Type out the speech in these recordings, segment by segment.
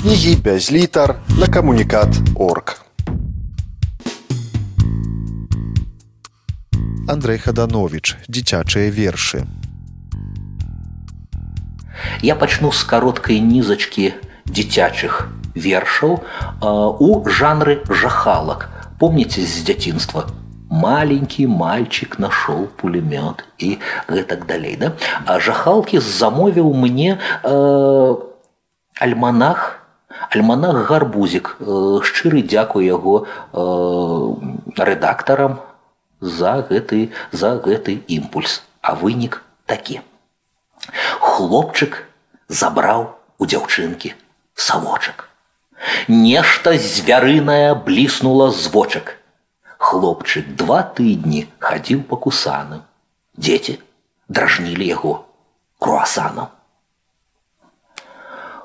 Кнігі без літар на камунікат орг. Андрей Хаданович, дзіцячыя вершы. Я пачну з кароткай нізачкі дзіцячых вершаў э, у жанры жахалак. Помніце з дзяцінства маленький мальчик нашел пулемет и так далей да а жахалки замовіў мне э, альманах альманах гарбузик э, шчыры дзякую яго э, рэдактарам за гэты за гэты імпульс а вынік такі хлопчык забраў у дзяўчынкі савочак нешта звярынае бліснула з вочак Хлопчык два тыдні хадзіў па кусанам. Дзеці дражнілі яго круасанам.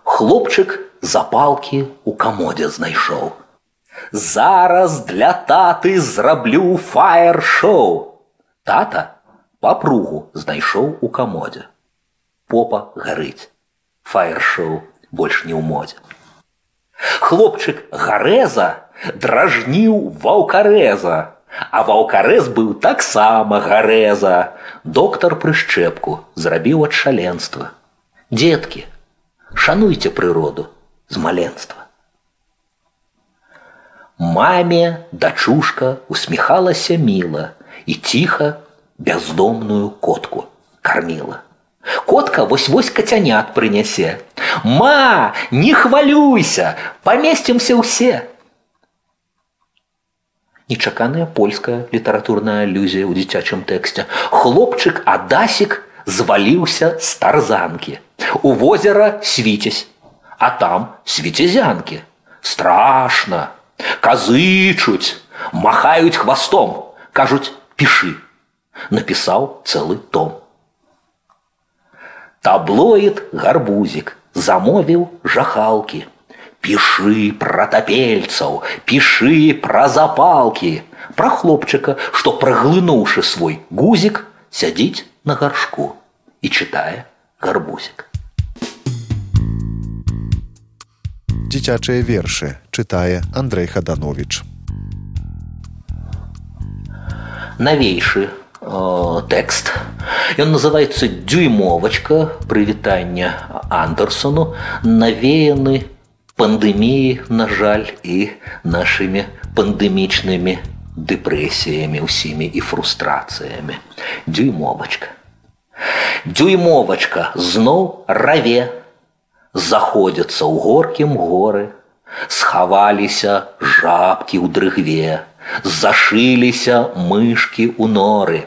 Хлопчык запалкі у камодзе знайшоў. Зараз для таты зраблю фаер-шоу. Тата папругу знайшоў у камодзе. Попа гарыць. Фаер-шоу больш не ў модзе. Хлопчык гарэза дражніў ваўкарэза, а ваўкарэз быў таксама гарэза. Доктар прышчэпку зрабіў ад шаленства. Дзеткі, шануйце прыроду з маленства. Маме дачушка усміхалася міла і ціха бяздомную котку карміла. Котка вось-вось кацянят прынясе. Ма, не хвалюйся, памесцімся ўсе. Нечаканая польская літаратурная алюзія ў дзіцячым тэксце. Хлопчык Адасік зваліўся з тарзанкі. У возера свіцесь, а там свіцезянкі. Страшна. Казычуць, махаюць хвастом, кажуць, пішы. Напісаў цэлы том. Таблоид гарбузик замовіў жахалкі. Пішы пра тапельцаў, пішы пра запалкі, пра хлопчыка, што праглынуўшы свой гузік, сядзіць на гаршку і чытае гарбузік. Дзіцячыя вершы чытае Андрей Хаданович. Навейшы э, тэкст. Ён называецца дзюймовачка прывітання Андерсону, навеяны пандэміі, на жаль, і нашымі пандэмічнымі дэпрэсіямі ўсімі і фрустрацыямі. Дзюймовачка. Дзюймовачка зноў раве, заходзяцца ў горкім горы, схаваліся жабкі ў дрыгве, зашыліся мышкі ў норы.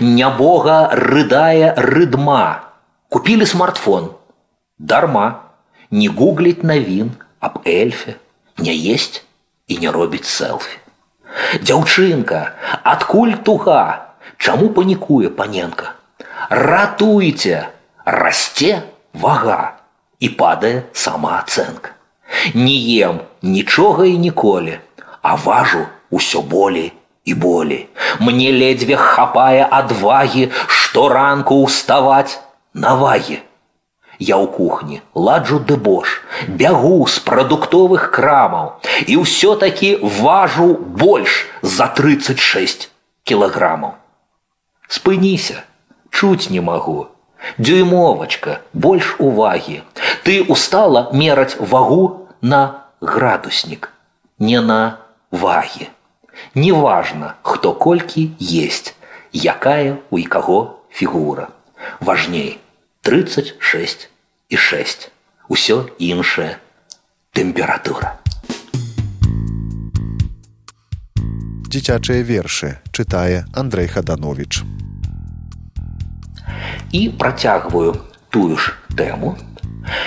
Нябога рыдае рыдма. Купілі смартфон. Дарма. Не гугліць навін аб эльфе, не есть і не робіць селфі. Дзяўчынка, адкуль туга, Чаму панікуе паненка? Ратуйце, расце вага і падае самаацэнка. Не ем нічога і ніколі, а важу усё болей і болей. Мне ледзьве хапае адвагі, што ранку ўставаць на вагі. Я ў кухні ладжу дэбош, бягу з прадуктовых крамаў і ўсё-такі важу больш за 36 кілаграмаў. Спыніся, чуць не магу. Дюймовачка, больш увагі. Ты устала мераць вагу на градуснік, не на вагі. Неважно, хто колькі есть, якая у і каго фігура. Важней 36 і 6. Усё іншае тэмпература. Дзіцячыя вершы чытае Андрей Хаданович. І працягваю тую ж тэму,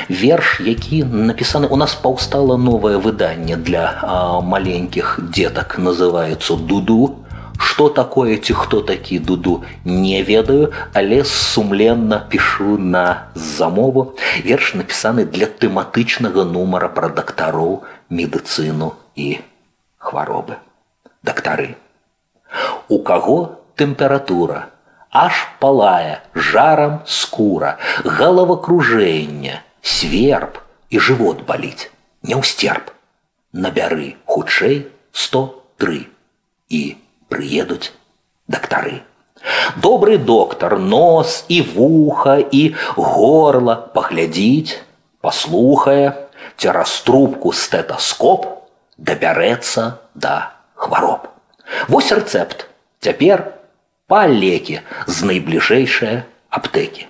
верш які напісаны у нас паўстала новае выданне для а, маленькіх дзетак. Называется дуду что такое ці хто такі дуду не ведаю але сумленна пішу на замову. Верш напісаны для тэматычнага нумара пра дактароў медыцыну і хваробы. Дактары. У каго тэмпература? Аж палая жарам скура галавакружэння сверб і жывот баліць. Няўстерп. Набяры хутчэй 103 і прыедуць дактары. Добры доктар нос і вуха і горла паглядзіць, паслухае, цераз трубку стэтаскоп дабярэцца да хвароб. Вось рэцэпт. Цяпер па лекі з найбліжэйшае аптэкі.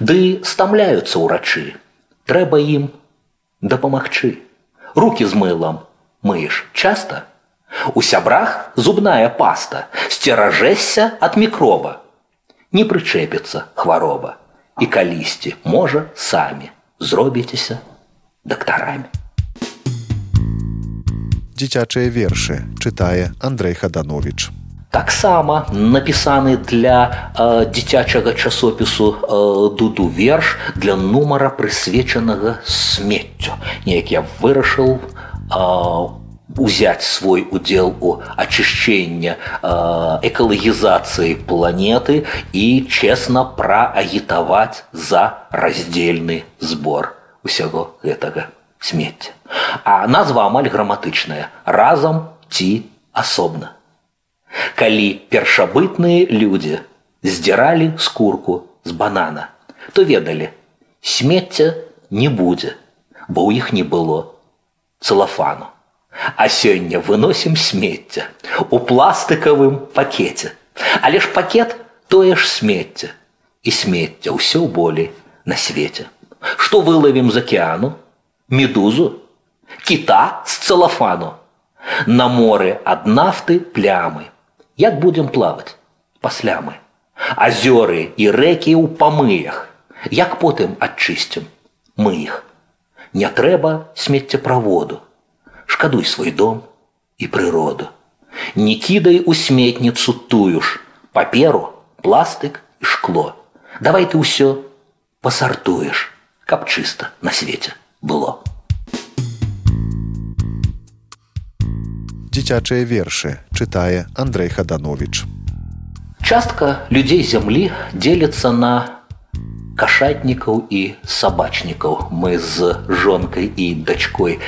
Ды стамляюцца ўрачы. Трэба ім дапамагчы. Рукі з мылам мыеш часта. У сябрах зубная паста, сцеражэшся ад мікроба. Не прычэпіцца хвароба. І калісьці, можа, самі зробіцеся дактарамі. Дзіцячыя вершы чытае Андрей Хаданович. Таксама напісаны для э, дзіцячага часопісу э, дуду верш для нумара прысвечанага смеццю. Неяк я вырашыў э, узяць свой удзел у ачышчэння э, экалагізацыі планеты і чесна праагітаваць за раздзельны збор усяго гэтага смецця. А назва амаль граматычная разам ці асобна. Калі першабытныя людзі здзіралі скурку з банана, то ведалі, смецця не будзе, бо ў іх не было цэлафану. А сёння выносім смецця у пластыкавым пакеце. Але ж пакет тое ж смецця і смецця ўсё болей на свеце. Што вылавім з акеану, медузу, кіта з цэлафану. На моры ад нафты плямы. Як будзем плаваць пасля мы. Азёры і рэкі ў памыях. Як потым адчысцім мы іх. Не трэба смеццеправоду шкадуй свой дом і прыроду. Не кідай у сметніцу тую ж паперу, пластык і шкло. Давай ты ўсё пасартуеш, каб чыста на свеце было. Дзіцячыя вершы чытае Андрей Хаданович. Частка людзей зямлі дзеліцца на кашатнікаў і сабачнікаў мы з жонкай і дачкой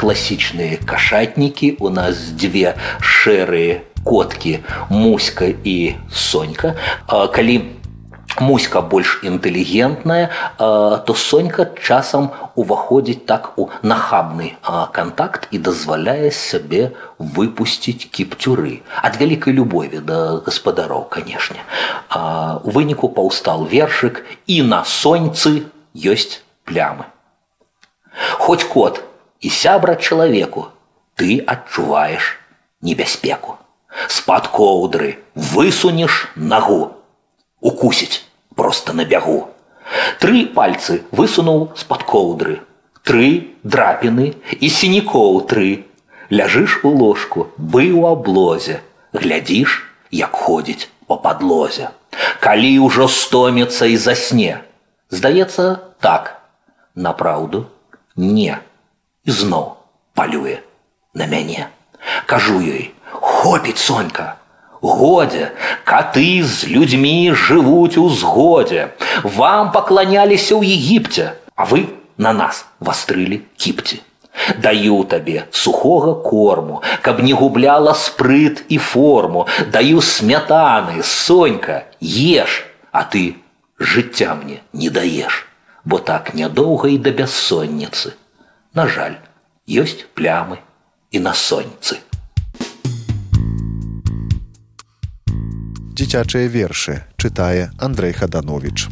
класічныя кашатнікі у нас дзве шэрыя коткі муська і сонька калі муська больш інтэлігентная то сонька часам уваходзіць так у нахабны контакт і дазваляе сябе выпусціць кіпцюры ад вялікай любові да гаспадароў канешне у выніку паўстал вершык і на соньцы ёсць плямы хоць кот і сябра чалавеку ты адчуваеш небяспеку з-пад коўдры высунеш нагу укусіць просто на бягу. Тры пальцы высунуў з-пад коўдры. Тры драпіны і сінікоў тры. Ляжыш у ложку, быў у аблозе, глядзіш, як ходзіць по падлозе. Калі ўжо стоміцца і засне. Здаецца, так, напраўду, не. І зноў палюе на мяне. Кажу ёй: хопіць сонька, Годзе, каты з людзьмі жывуць у згодзе. Вам пакланяліся ў Егіпце, а вы на нас вастрылі кіпці. Даю табе сухога корму, каб не губляла спрыт і форму, даю смятаны, сонька, еш, а ты жыцця мне не даеш, бо так нядоўга і да бяссонніцы. На жаль, ёсць плямы і на соньцы. дзіцячыя вершы чытае Андрей Хаданович.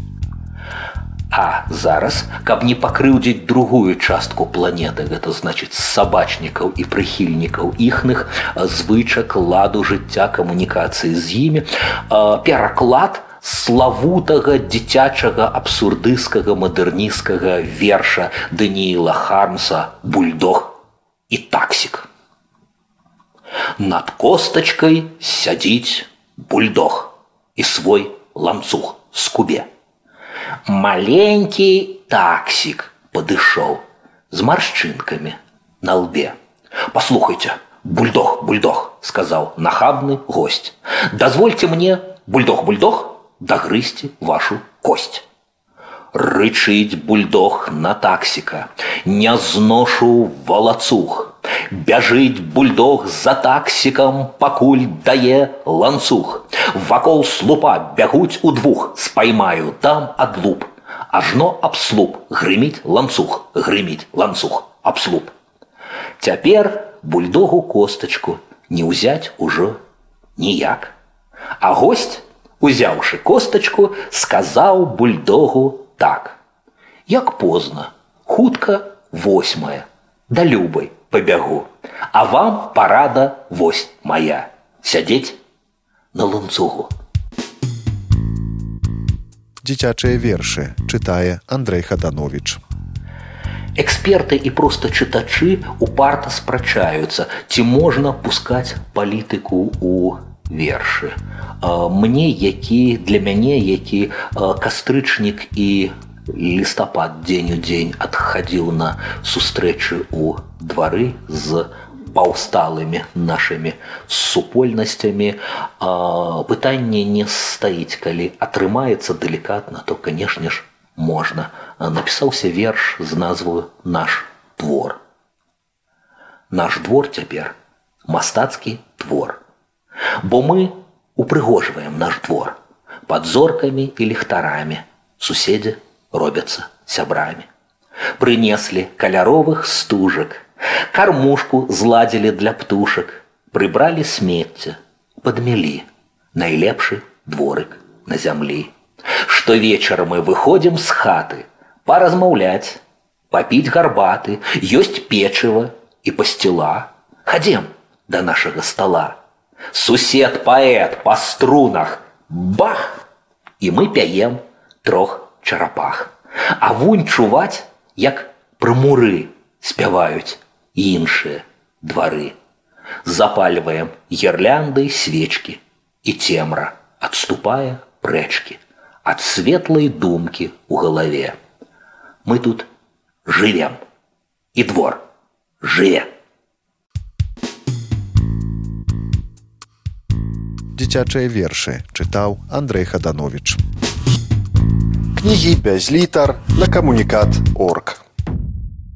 А зараз, каб не пакрыўдзіць другую частку планеты, гэта значыць сабачнікаў і прыхільнікаў іхных звычак ладу жыцця камунікацыі з імі, пераклад славутага дзіцячага абсурдыскага мадэрнісцкага верша Даніла Хармса бульдог і таксік. Над костачкай сядзіць бульдог и свой ланцуг скубе. Маленький таксик подышал с морщинками на лбе. «Послухайте, бульдог, бульдог», — сказал нахабный гость. «Дозвольте мне, бульдог, бульдог, догрызти вашу кость». Рычыць бульдог на таксіка, не зношу валацух. Бяжыць бульдог за таксікам, пакуль дае ланцуг. Вакол слупа бягуць удвух, спаймаю там адлуп. Ажно абслуп, грыміць ланцуг, грыміць ланцуг, абслуп. Цяпер бульдогу костачку не ўзяць ужо ніяк. А гость, узяўшы костачку, сказаў бульдогу так: « Як позна, хутка восьмая, да любай пабягу, А вам парада вось моя сядзець на ланцугу. Дзіцячыя вершы чытае Андрей Хаданович. Эксперты і проста чытачы упарта спрачаюцца, ці можна пускаць палітыку ў вершы. Мне які для мяне які кастрычнік і лістапад дзень у дзень адхадзіў на сустрэчы ў двары з паўсталымі нашымі супольнасцямі пытанне не стаіць калі атрымаецца далікатна то канешне ж можна напісаўся верш з назву наш твор наш двор цяпер мастацкі твор бо мы упрыгожваем наш двор под зоркамі і ліхтарамі суседзі робяцца сябрамі прынеслі каляровых стужак кормушку зладзілі для птушак прыбралі смецце подмялі найлепшы дворык на зямлі што вечар мы выходзім з хаты паразмаўляць папіць гарбаты ёсць печыва і пасціла хадзем да нашага стола сусед паэт па струнах бах і мы пяем трох чарапах а вунь чуваць як прымуры спяваюць іншыя двары запальваем гірлянды свечкі і цемра адступае прэчкі ад светлай думкі ў галаве. Мы тут жывем і двор жыве. Дзіцячыя вершы чытаў Андрей Хаданович. Кнігі без літар на камунікат орг.